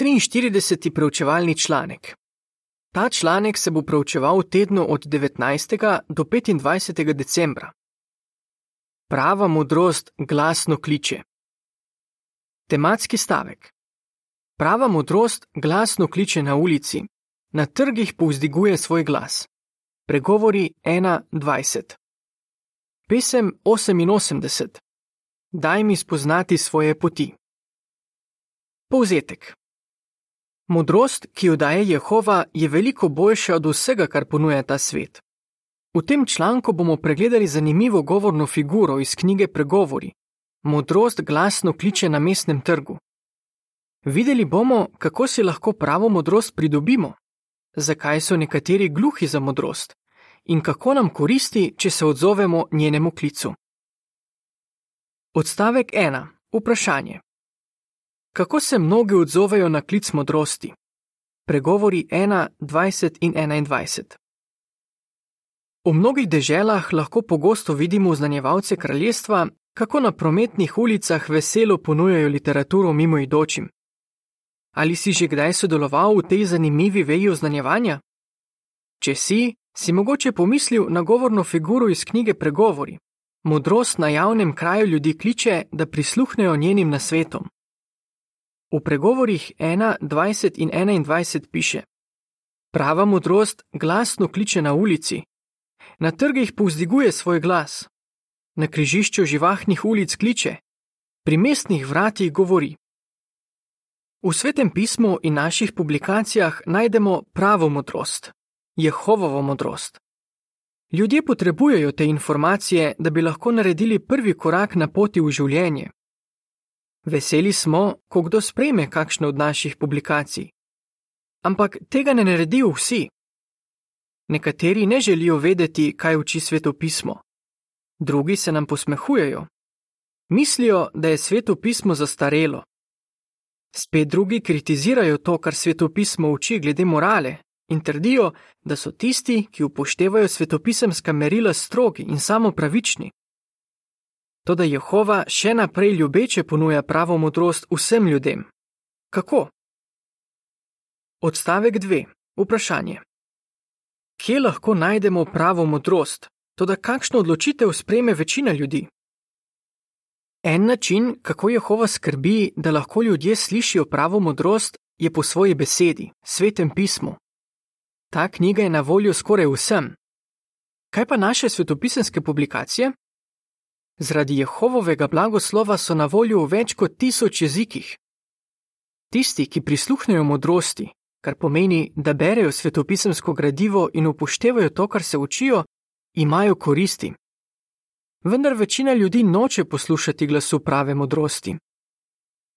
43. preučevalni članek. Ta članek se bo preučeval v tednu od 19. do 25. decembra. Prava modrost glasno kliče. Tematski stavek. Prava modrost glasno kliče na ulici, na trgih povzdiguje svoj glas. Pregovori 1.20. Pesem 88. Daj mi spoznati svoje poti. Povzetek. Modrost, ki jo daje Jehova, je veliko boljša od vsega, kar ponuja ta svet. V tem članku bomo pregledali zanimivo govorno figuro iz knjige Pregovori. Modrost glasno kliče na mestnem trgu. Videli bomo, kako si lahko pravo modrost pridobimo, zakaj so nekateri gluhi za modrost in kako nam koristi, če se odzovemo njenemu klicu. Odstavek 1. Vprašanje. Kako se mnogi odzovejo na klic modrosti? Pregovori 1, 20 in 21. V mnogih deželah lahko pogosto vidimo znanjevalce kraljestva, kako na prometnih ulicah veselo ponujajo literaturo mimoidočim. Ali si že kdaj sodeloval v tej zanimivi veji oznanjevanja? Če si, si mogoče pomislil na govorno figuro iz knjige Pregovori. Modrost na javnem kraju ljudi kliče, da prisluhnejo njenim nasvetom. V pregovorih 1, 20 in 21 piše: Prava modrost glasno kliče na ulici, na trgih povzdiguje svoj glas, na križišču živahnih ulic kliče, pri mestnih vratih govori. V svetem pismu in naših publikacijah najdemo pravo modrost, Jehovovo modrost. Ljudje potrebujejo te informacije, da bi lahko naredili prvi korak na poti v življenje. Veseli smo, ko kdo sprejme kakšno od naših publikacij. Ampak tega ne naredijo vsi. Nekateri ne želijo vedeti, kaj uči svetopismo. Drugi se nam posmehujejo. Mislijo, da je svetopismo zastarelo. Spet drugi kritizirajo to, kar svetopismo uči glede morale in trdijo, da so tisti, ki upoštevajo svetopisemska merila strogi in samo pravični. Toda Jehova še naprej ljubeče ponuja pravo modrost vsem ljudem. Kako? Odstavek 2. Vprašanje. Kje lahko najdemo pravo modrost, toda kakšno odločitev spreme večina ljudi? En način, kako Jehova skrbi, da lahko ljudje slišijo pravo modrost, je po svoji besedi, svetem pismu. Ta knjiga je na voljo skoraj vsem. Kaj pa naše svetopisanske publikacije? Zaradi Jehovovega blagoslova so na voljo v več kot tisoč jezikih. Tisti, ki prisluhnejo modrosti, kar pomeni, da berejo svetopisemsko gradivo in upoštevajo to, kar se učijo, imajo koristi. Vendar večina ljudi noče poslušati glasu prave modrosti.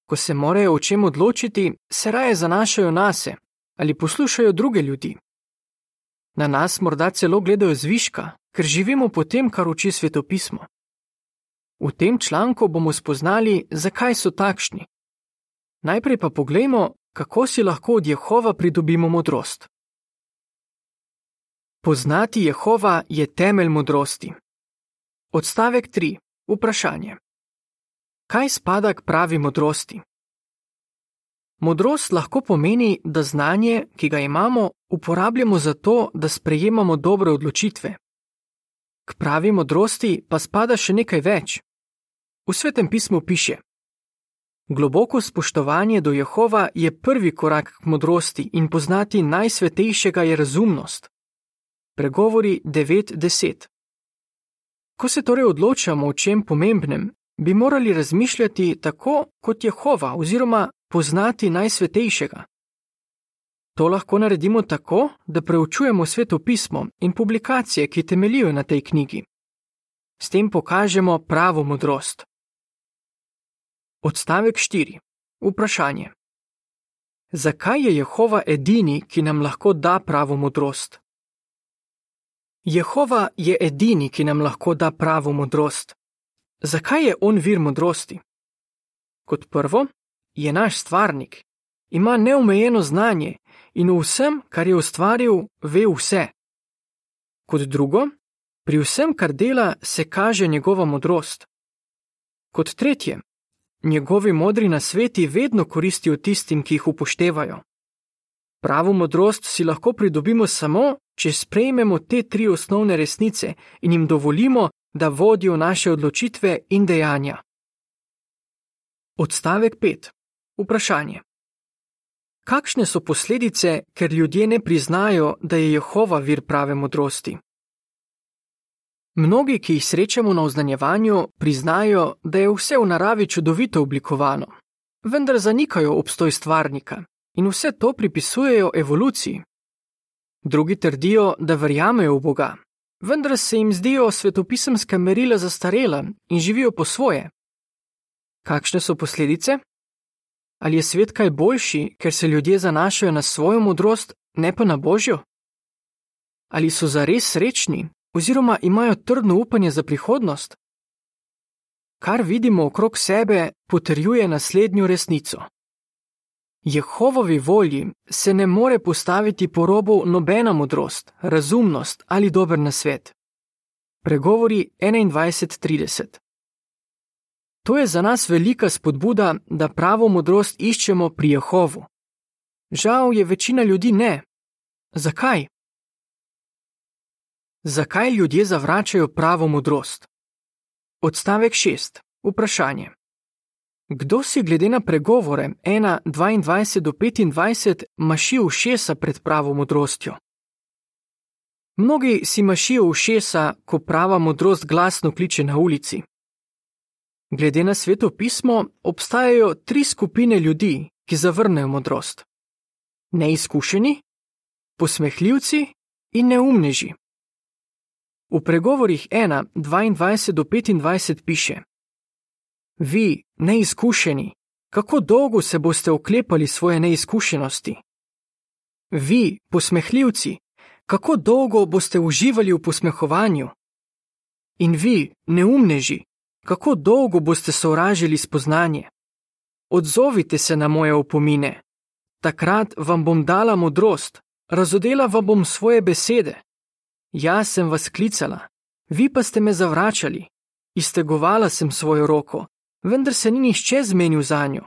Ko se morajo o čem odločiti, se raje zanašajo na se ali poslušajo druge ljudi. Na nas morda celo gledajo zviška, ker živimo po tem, kar uči svetopismo. V tem članku bomo spoznali, zakaj so takšni. Najprej pa poglejmo, kako si lahko od Jehova pridobimo modrost. Poznati Jehova je temelj modrosti. Odstavek 3. Vprašanje. Kaj spada k pravi modrosti? Modrost lahko pomeni, da znanje, ki ga imamo, uporabljamo za to, da sprejemamo dobre odločitve. K pravi modrosti pa spada še nekaj več. V svetem pismu piše: Globoko spoštovanje do Jehova je prvi korak k modrosti in poznati najsvetejšega je razumnost. Pregovori 9:10. Ko se torej odločamo o čem pomembnem, bi morali razmišljati tako kot Jehova oziroma poznati najsvetejšega. To lahko naredimo tako, da preučujemo svetopismo in publikacije, ki temelijo na tej knjigi. S tem pokažemo pravo modrost. Odstavek 4. Vprašanje. Zakaj je Jehova edini, ki nam lahko da pravo modrost? Jehova je edini, ki nam lahko da pravo modrost. Zakaj je on vir modrosti? Kot prvo, je naš stvarnik, ima neomejeno znanje in v vsem, kar je ustvaril, ve vse. Kot drugo, pri vsem, kar dela, se kaže njegova modrost. Kot tretje, njegovi modri nasveti vedno koristijo tistim, ki jih upoštevajo. Pravo modrost si lahko pridobimo samo, če sprejmemo te tri osnovne resnice in jim dovolimo, da vodijo naše odločitve in dejanja. Odstavek 5. Vprašanje. Kakšne so posledice, ker ljudje ne priznajo, da je Jehova vir prave modrosti? Mnogi, ki jih srečamo na oznanjevanju, priznajo, da je vse v naravi čudovito oblikovano, vendar zanikajo obstoj stvarnika in vse to pripisujejo evoluciji. Drugi trdijo, da verjamejo v Boga, vendar se jim zdijo svetopisemska merila zastarela in živijo po svoje. Kakšne so posledice? Ali je svet kaj boljši, ker se ljudje zanašajo na svojo modrost, ne pa na božjo? Ali so zares srečni, oziroma imajo trdno upanje za prihodnost? Kar vidimo okrog sebe, potrjuje naslednjo resnico. Jehovovi volji se ne more postaviti po robu nobena modrost, razumnost ali dober nasvet. Pregovori 21:30. To je za nas velika spodbuda, da pravo modrost iščemo pri Jehovu. Žal je večina ljudi ne. Zakaj? Zakaj ljudje zavračajo pravo modrost? Odstavek 6. Vprašanje. Kdo si glede na pregovore 1.22 do 25 maši ušesa pred pravo modrostjo? Mnogi si mašijo ušesa, ko prava modrost glasno kliče na ulici. Glede na sveto pismo obstajajo tri skupine ljudi, ki zavrnejo modrost: neizkušeni, posmehljivci in neumneži. V pregovorih 1, 22 do 25 piše: Vi, neizkušeni, kako dolgo se boste oklepali svoje neizkušenosti? Vi, posmehljivci, kako dolgo boste uživali v posmehovanju? In vi, neumneži, kako dolgo boste sovražili spoznanje? Odzovite se na moje opomine. Takrat vam bom dala modrost, razodela vam bom svoje besede. Jaz sem vas klicala, vi pa ste me zavračali. Iztegovala sem svojo roko, vendar se ni nihče zmenil za njo.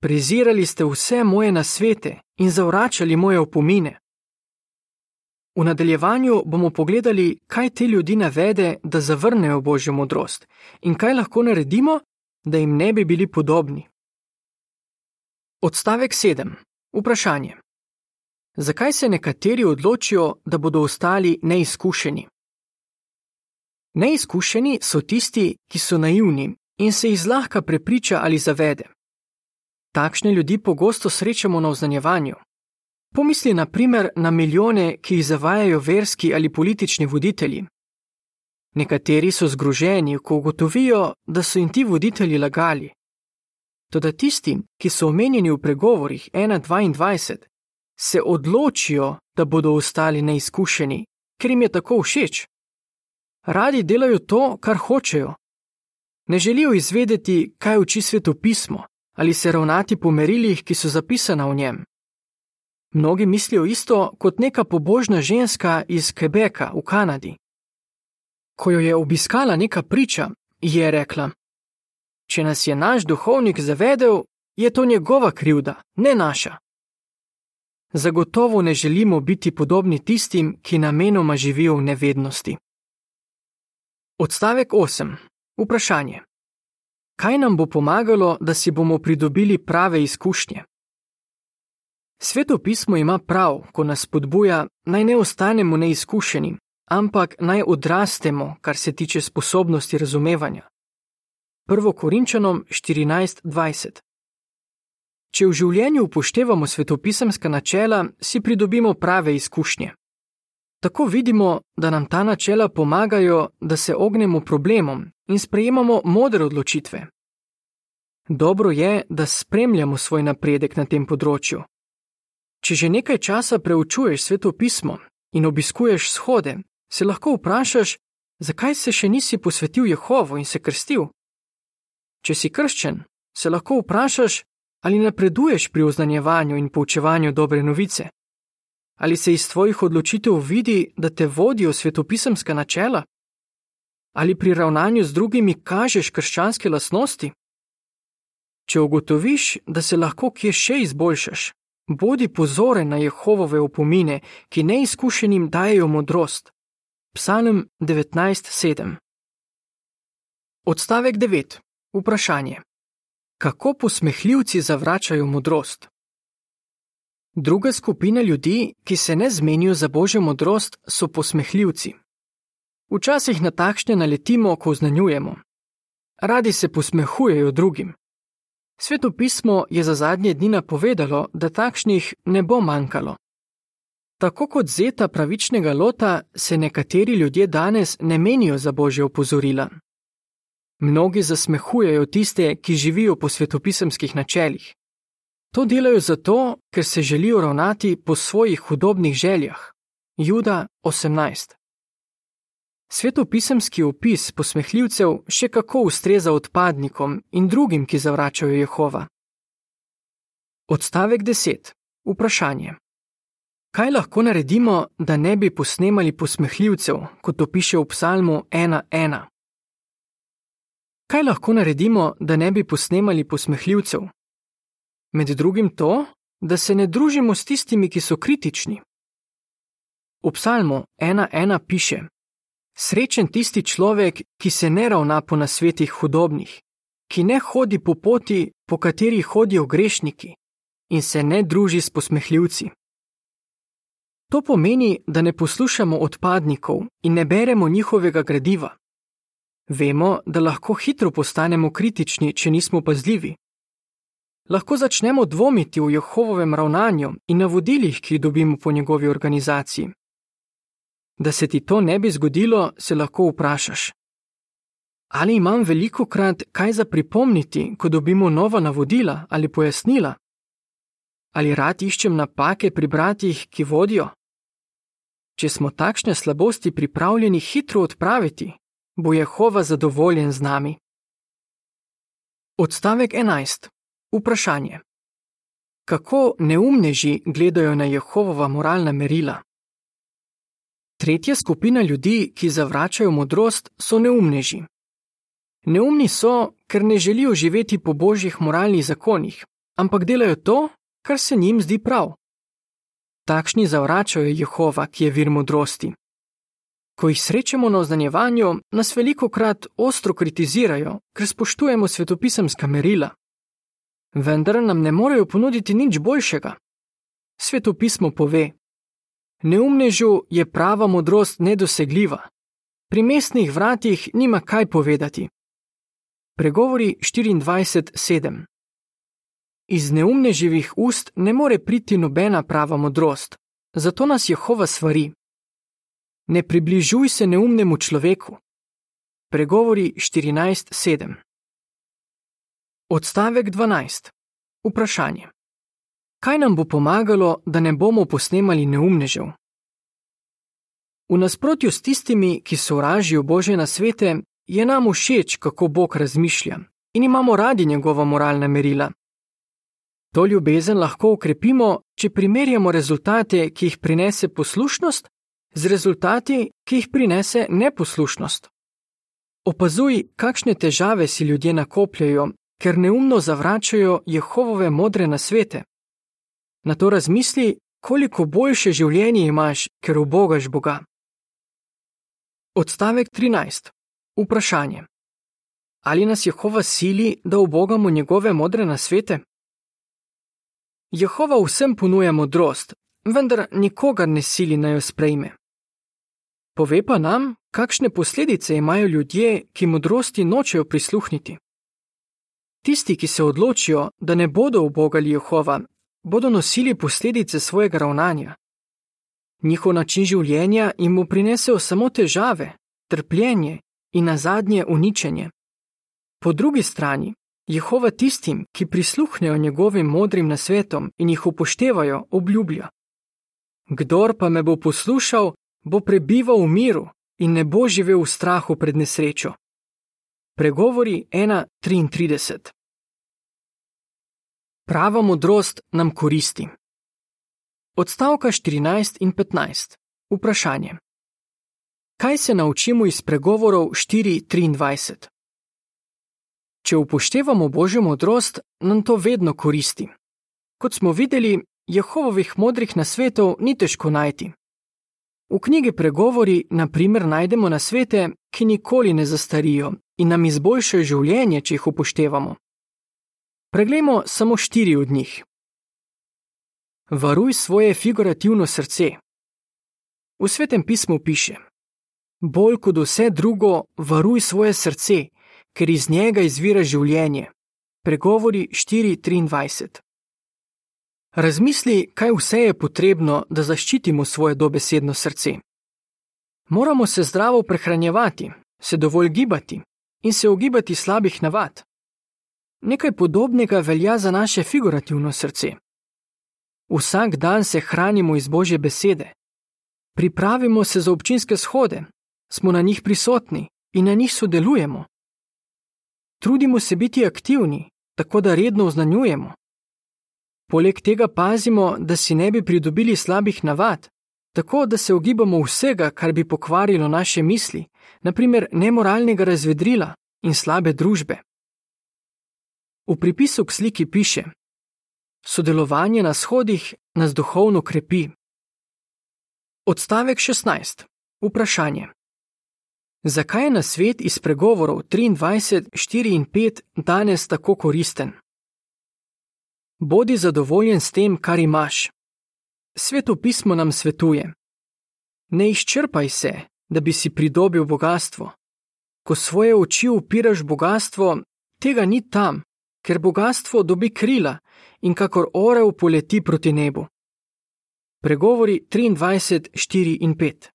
Prezirali ste vse moje nasvete in zavračali moje opomine. V nadaljevanju bomo pogledali, kaj te ljudi navede, da zavrnejo božjo modrost in kaj lahko naredimo, da jim ne bi bili podobni. Odstavek 7. Vprašanje. Zakaj se nekateri odločijo, da bodo ostali neizkušeni? Neizkušeni so tisti, ki so naivni in se jih zlahka prepriča ali zavede. Takšne ljudi pogosto srečamo na oznanjevanju. Pomisli na primer na milijone, ki jih zavajajo verski ali politični voditelji. Nekateri so zgroženi, ko ugotovijo, da so jim ti voditelji lagali. Toda tisti, ki so omenjeni v pregovorih 1.22, se odločijo, da bodo ostali neizkušeni, ker jim je tako všeč. Radi delajo to, kar hočejo. Ne želijo izvedeti, kaj uči sveto pismo ali se ravnati po merilih, ki so zapisana v njem. Mnogi mislijo isto kot neka pobožna ženska iz Quebeca v Kanadi. Ko jo je obiskala neka priča, je rekla: Če nas je naš duhovnik zavedel, je to njegova krivda, ne naša. Zagotovo ne želimo biti podobni tistim, ki namenoma živijo v nevednosti. Odstavek 8. Vprašanje. Kaj nam bo pomagalo, da si bomo pridobili prave izkušnje? Sveto pismo ima prav, ko nas spodbuja, naj ne ostanemo neizkušeni, ampak naj odrastemo, kar se tiče sposobnosti razumevanja. 1. Korinčanom 14:20 Če v življenju upoštevamo svetopisemska načela, si pridobimo prave izkušnje. Tako vidimo, da nam ta načela pomagajo, da se ognemo problemom in sprejemamo modre odločitve. Dobro je, da spremljamo svoj napredek na tem področju. Če že nekaj časa preučuješ svetopismo in obiskuješ shode, se lahko vprašaš, zakaj se še nisi posvetil Jehovu in se krstil. Če si krščen, se lahko vprašaš, ali napreduješ pri oznanjevanju in poučevanju dobre novice. Ali se iz tvojih odločitev vidi, da te vodijo svetopisemska načela? Ali pri ravnanju z drugimi kažeš krščanske lasnosti? Če ugotoviš, da se lahko kje še izboljšaš, bodi pozoren na Jehovove opomine, ki neizkušenim dajo modrost. Psalm 19:7 Odstavek 9. Vprašanje. Kako posmehljivci zavračajo modrost? Druga skupina ljudi, ki se ne zmenijo za božjo modrost, so posmehljivci. Včasih na takšne naletimo, ko znanjujemo. Radi se posmehujejo drugim. Sveto pismo je za zadnje dni napovedalo, da takšnih ne bo manjkalo. Tako kot zeta pravičnega lota, se nekateri ljudje danes ne menijo za božje opozorila. Mnogi zasmehujejo tiste, ki živijo po svetopisemskih načelih. To delajo zato, ker se želijo ravnati po svojih hudobnih željah. Juda 18. Svetopisemski opis posmehljivcev še kako ustreza odpadnikom in drugim, ki zavračajo Jehova. Odstavek 10. Vprašanje. Kaj lahko naredimo, da ne bi posnemali posmehljivcev, kot to piše v psalmu 1.1? Kaj lahko naredimo, da ne bi posnemali posmehljivcev? Med drugim to, da se ne družimo s tistimi, ki so kritični. V psalmu 1.1 piše: Srečen tisti človek, ki se ne ravna po nasvetih hudobnih, ki ne hodi po poti, po kateri hodijo grešniki, in se ne druži s posmehljivci. To pomeni, da ne poslušamo odpadnikov in ne beremo njihovega gradiva. Vemo, da lahko hitro postanemo kritični, če nismo pazljivi. Lahko začnemo dvomiti v Jehovovem ravnanju in navodilih, ki jih dobimo po njegovi organizaciji. Da se ti to ne bi zgodilo, se lahko vprašaš. Ali imam veliko krat kaj za pripomniti, ko dobimo nova navodila ali pojasnila? Ali rad iščem napake pri bratih, ki vodijo? Če smo takšne slabosti pripravljeni hitro odpraviti, bo Jehova zadovoljen z nami. Odstavek 11. Vprašanje. Kako neumneži gledajo na Jehovova moralna merila? Tretja skupina ljudi, ki zavračajo modrost, so neumneži. Neumni so, ker ne želijo živeti po božjih moralnih zakonih, ampak delajo to, kar se njim zdi prav. Takšni zavračajo Jehova, ki je vir modrosti. Ko jih srečemo na oznanjevanju, nas veliko krat ostro kritizirajo, ker spoštujemo svetopisemska merila. Vendar nam ne morejo ponuditi nič boljšega. Svetopismo pove: Neumnežu je prava modrost nedosegljiva, pri mestnih vratih nima kaj povedati. Pregovori 24:7 Iz neumneživih ust ne more priti nobena prava modrost, zato nas Jehova svari. Ne približuj se neumnemu človeku. Pregovori 14:7 Odstavek 12. Vprašanje. Kaj nam bo pomagalo, da ne bomo posnemali neumnežev? V nasprotju s tistimi, ki sovražijo Božje nasvete, je nam všeč, kako Bog razmišlja in imamo radi njegova moralna merila. To ljubezen lahko ukrepimo, če primerjamo rezultate, ki jih prinese poslušnost, z rezultati, ki jih prinese neposlušnost. Opazuj, kakšne težave si ljudje nakopljajo, ker neumno zavračajo Jehovove modre nasvete. Na to razmisli, koliko boljše življenje imaš, ker obogaš Boga. Odstavek 13. Vprašanje. Ali nas Jehova sili, da obogamo njegove modre nasvete? Jehova vsem ponuja modrost, vendar nikogar ne sili naj jo sprejme. Pove pa nam, kakšne posledice imajo ljudje, ki modrosti nočejo prisluhniti. Tisti, ki se odločijo, da ne bodo obogali Jehova, bodo nosili posledice svojega ravnanja. Njihov način življenja jim bo prinesel samo težave, trpljenje in na zadnje uničenje. Po drugi strani, Jehova tistim, ki prisluhnejo njegovim modrim nasvetom in jih upoštevajo, obljublja: Kdor pa me bo poslušal, bo prebival v miru in ne bo živel v strahu pred nesrečo. Pregovori 1:33 Prava modrost nam koristi. Odstavka 14 in 15. Vprašanje. Kaj se naučimo iz pregovorov 4:23? Če upoštevamo božjo modrost, nam to vedno koristi. Kot smo videli, Jehovovih modrih nasvetov ni težko najti. V knjigi Pregovori, na primer, najdemo nasvete, ki nikoli ne zastarijo in nam izboljšajo življenje, če jih upoštevamo. Preglejmo samo štiri od njih. Varuj svoje figurativno srce. V svetem pismu piše: Bolj kot vse drugo, varuj svoje srce, ker iz njega izvira življenje. Pregovori 4:23. Razmisli, kaj vse je potrebno, da zaščitimo svoje dobesedno srce. Moramo se zdravo prehranjevati, se dovolj gibati in se ogibati slabih navad. Nekaj podobnega velja za naše figurativno srce. Vsak dan se hranimo iz Božje besede. Pripravimo se za občinske shode, smo na njih prisotni in na njih sodelujemo. Trudimo se biti aktivni, tako da redno oznanjujemo. Poleg tega pazimo, da si ne bi pridobili slabih navad, tako da se ogibamo vsega, kar bi pokvarilo naše misli, naprimer nemoralnega razvedrila in slabe družbe. V pripisu k sliki piše: Sodelovanje na shodih nas duhovno krepi. Odstavek 16. Vprašanje. Zakaj je na svet iz pregovorov 23, 4 in 5 danes tako koristen? Bodi zadovoljen s tem, kar imaš. Sveto pismo nam svetuje: Ne izčrpaj se, da bi si pridobil bogatstvo. Ko svoje oči upiraš bogatstvo, tega ni tam, ker bogatstvo dobi krila in kakor orel poleti proti nebu. Pregovori 23, 4 in 5.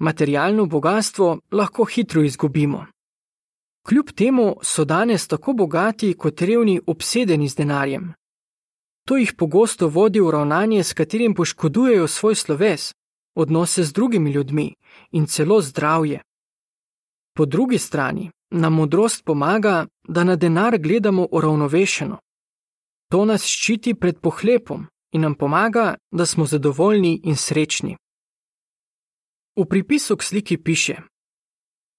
Materialno bogatstvo lahko hitro izgubimo. Kljub temu so danes tako bogati kot revni obsedeni z denarjem. To jih pogosto vodi v ravnanje, s katerim poškodujejo svoj sloves, odnose z drugimi ljudmi in celo zdravje. Po drugi strani nam modrost pomaga, da na denar gledamo uravnovešeno. To nas ščiti pred pohlepom in nam pomaga, da smo zadovoljni in srečni. V pripisu k sliki piše: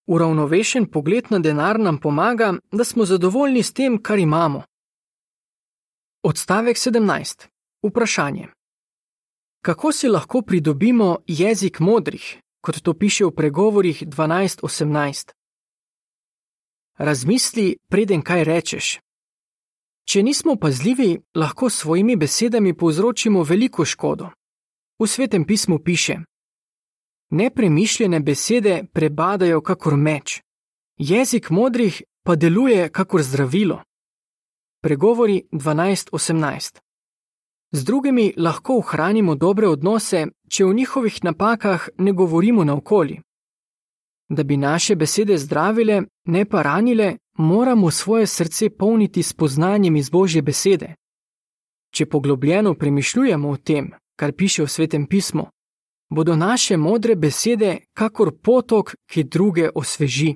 Uravnovešen pogled na denar nam pomaga, da smo zadovoljni s tem, kar imamo. Odstavek 17. Vprašanje. Kako si lahko pridobimo jezik modrih, kot to piše v pregovorih 12:18? Razmisli, preden kaj rečeš. Če nismo pazljivi, lahko s svojimi besedami povzročimo veliko škodo. V svetem pismu piše: Nepremišljene besede prebadajo kakor meč, jezik modrih pa deluje kakor zdravilo. Pregovori 12:18. Z drugimi lahko ohranimo dobre odnose, če v njihovih napakah ne govorimo naokoli. Da bi naše besede zdravile, ne pa ranile, moramo svoje srce polniti s poznanjem iz Božje besede. Če poglobljeno premišljujemo o tem, kar piše v svetem pismu, bodo naše modre besede kakor potok, ki druge osveži.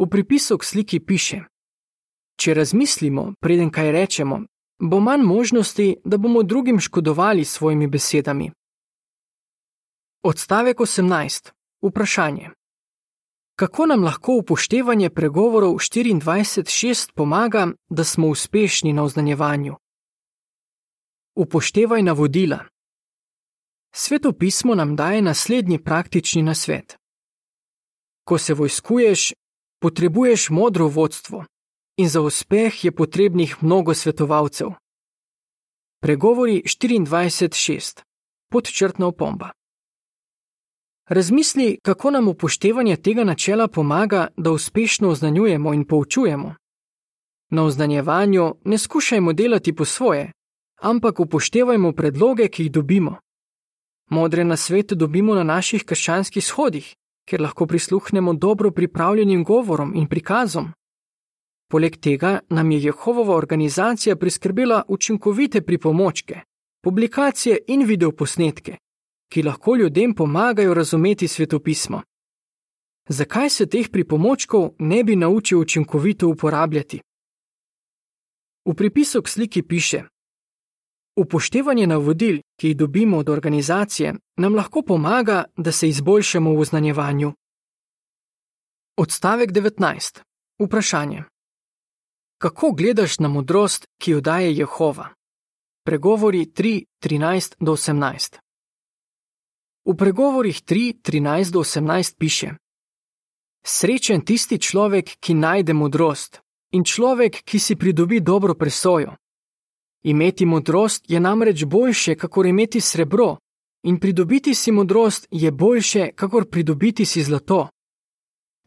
V pripisu k sliki piše: Če razmislimo, preden kaj rečemo, bo manj možnosti, da bomo drugim škodovali s svojimi besedami. Odstavek 18. Vprašanje. Kako nam lahko upoštevanje pregovorov 24.6 pomaga, da smo uspešni na oznanjevanju? Upoštevaj navodila. Sveto pismo nam daje naslednji praktični nasvet. Ko se vojskuješ, potrebuješ modro vodstvo in za uspeh je potrebnih mnogo svetovalcev. Pregovori 24.6. Podčrtna opomba. Razmisli, kako nam upoštevanje tega načela pomaga, da uspešno oznanjujemo in poučujemo. Na oznanjevanju ne skušajmo delati po svoje, ampak upoštevajmo predloge, ki jih dobimo. Modre na svet dobimo na naših krščanskih shodih, kjer lahko prisluhnemo dobro pripravljenim govorom in prikazom. Poleg tega nam je Jehovova organizacija priskrbela učinkovite pripomočke, publikacije in videoposnetke, ki lahko ljudem pomagajo razumeti svetopismo. Zakaj se teh pripomočkov ne bi naučil učinkovito uporabljati? V pripisu k sliki piše: Upoštevanje navodil, ki jih dobimo od organizacije, nam lahko pomaga, da se izboljšamo v oznanjevanju. Odstavek 19. Vprašanje. Kako gledaš na modrost, ki jo daje Jehova? Pregovori 3:13 do 18. V pregovorih 3:13 do 18 piše: Srečen tisti človek, ki najde modrost, in človek, ki si pridobi dobro presojo. Imeti modrost je namreč boljše, kakor imeti srebro, in pridobiti si modrost je boljše, kakor pridobiti si zlato.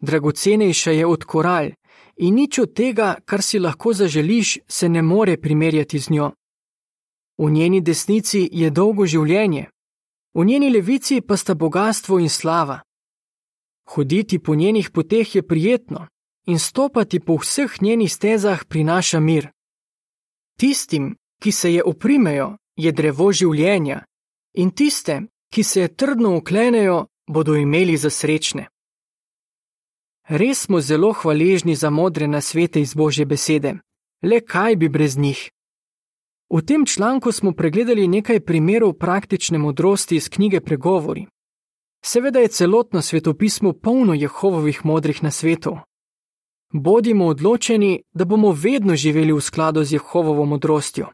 Dragocenejša je od koralj, in nič od tega, kar si lahko zaželiš, se ne more primerjati z njo. V njeni desnici je dolgo življenje, v njeni levici pa sta bogatstvo in slava. Hoditi po njenih poteh je prijetno, in stopati po vseh njenih stezah prinaša mir. Tistim, ki se je oprimejo, je drevo življenja, in tiste, ki se je trdno uklenejo, bodo imeli za srečne. Res smo zelo hvaležni za modre nasvete iz Božje besede, le kaj bi brez njih? V tem članku smo pregledali nekaj primerov praktične modrosti iz knjige Pregovori. Seveda je celotno svetopismo polno Jehovovih modrih nasvetov. Bodimo odločeni, da bomo vedno živeli v skladu z Jehovovo modrostjo.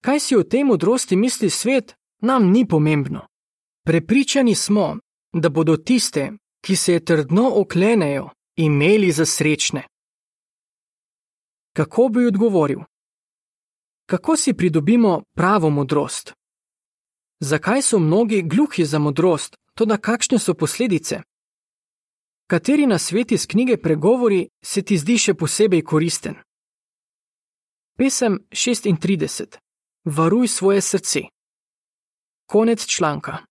Kaj si o tej modrosti misli svet, nam ni pomembno. Prepričani smo, da bodo tiste, ki se je trdno oklenejo, imeli za srečne. Kako bi odgovoril? Kako si pridobimo pravo modrost? Zakaj so mnogi gluhi za modrost, to da kakšne so posledice? Kateri na sveti iz knjige pregovori se ti zdi še posebej koristen? Pesem 36. Varuj svoje srce. Konec članka.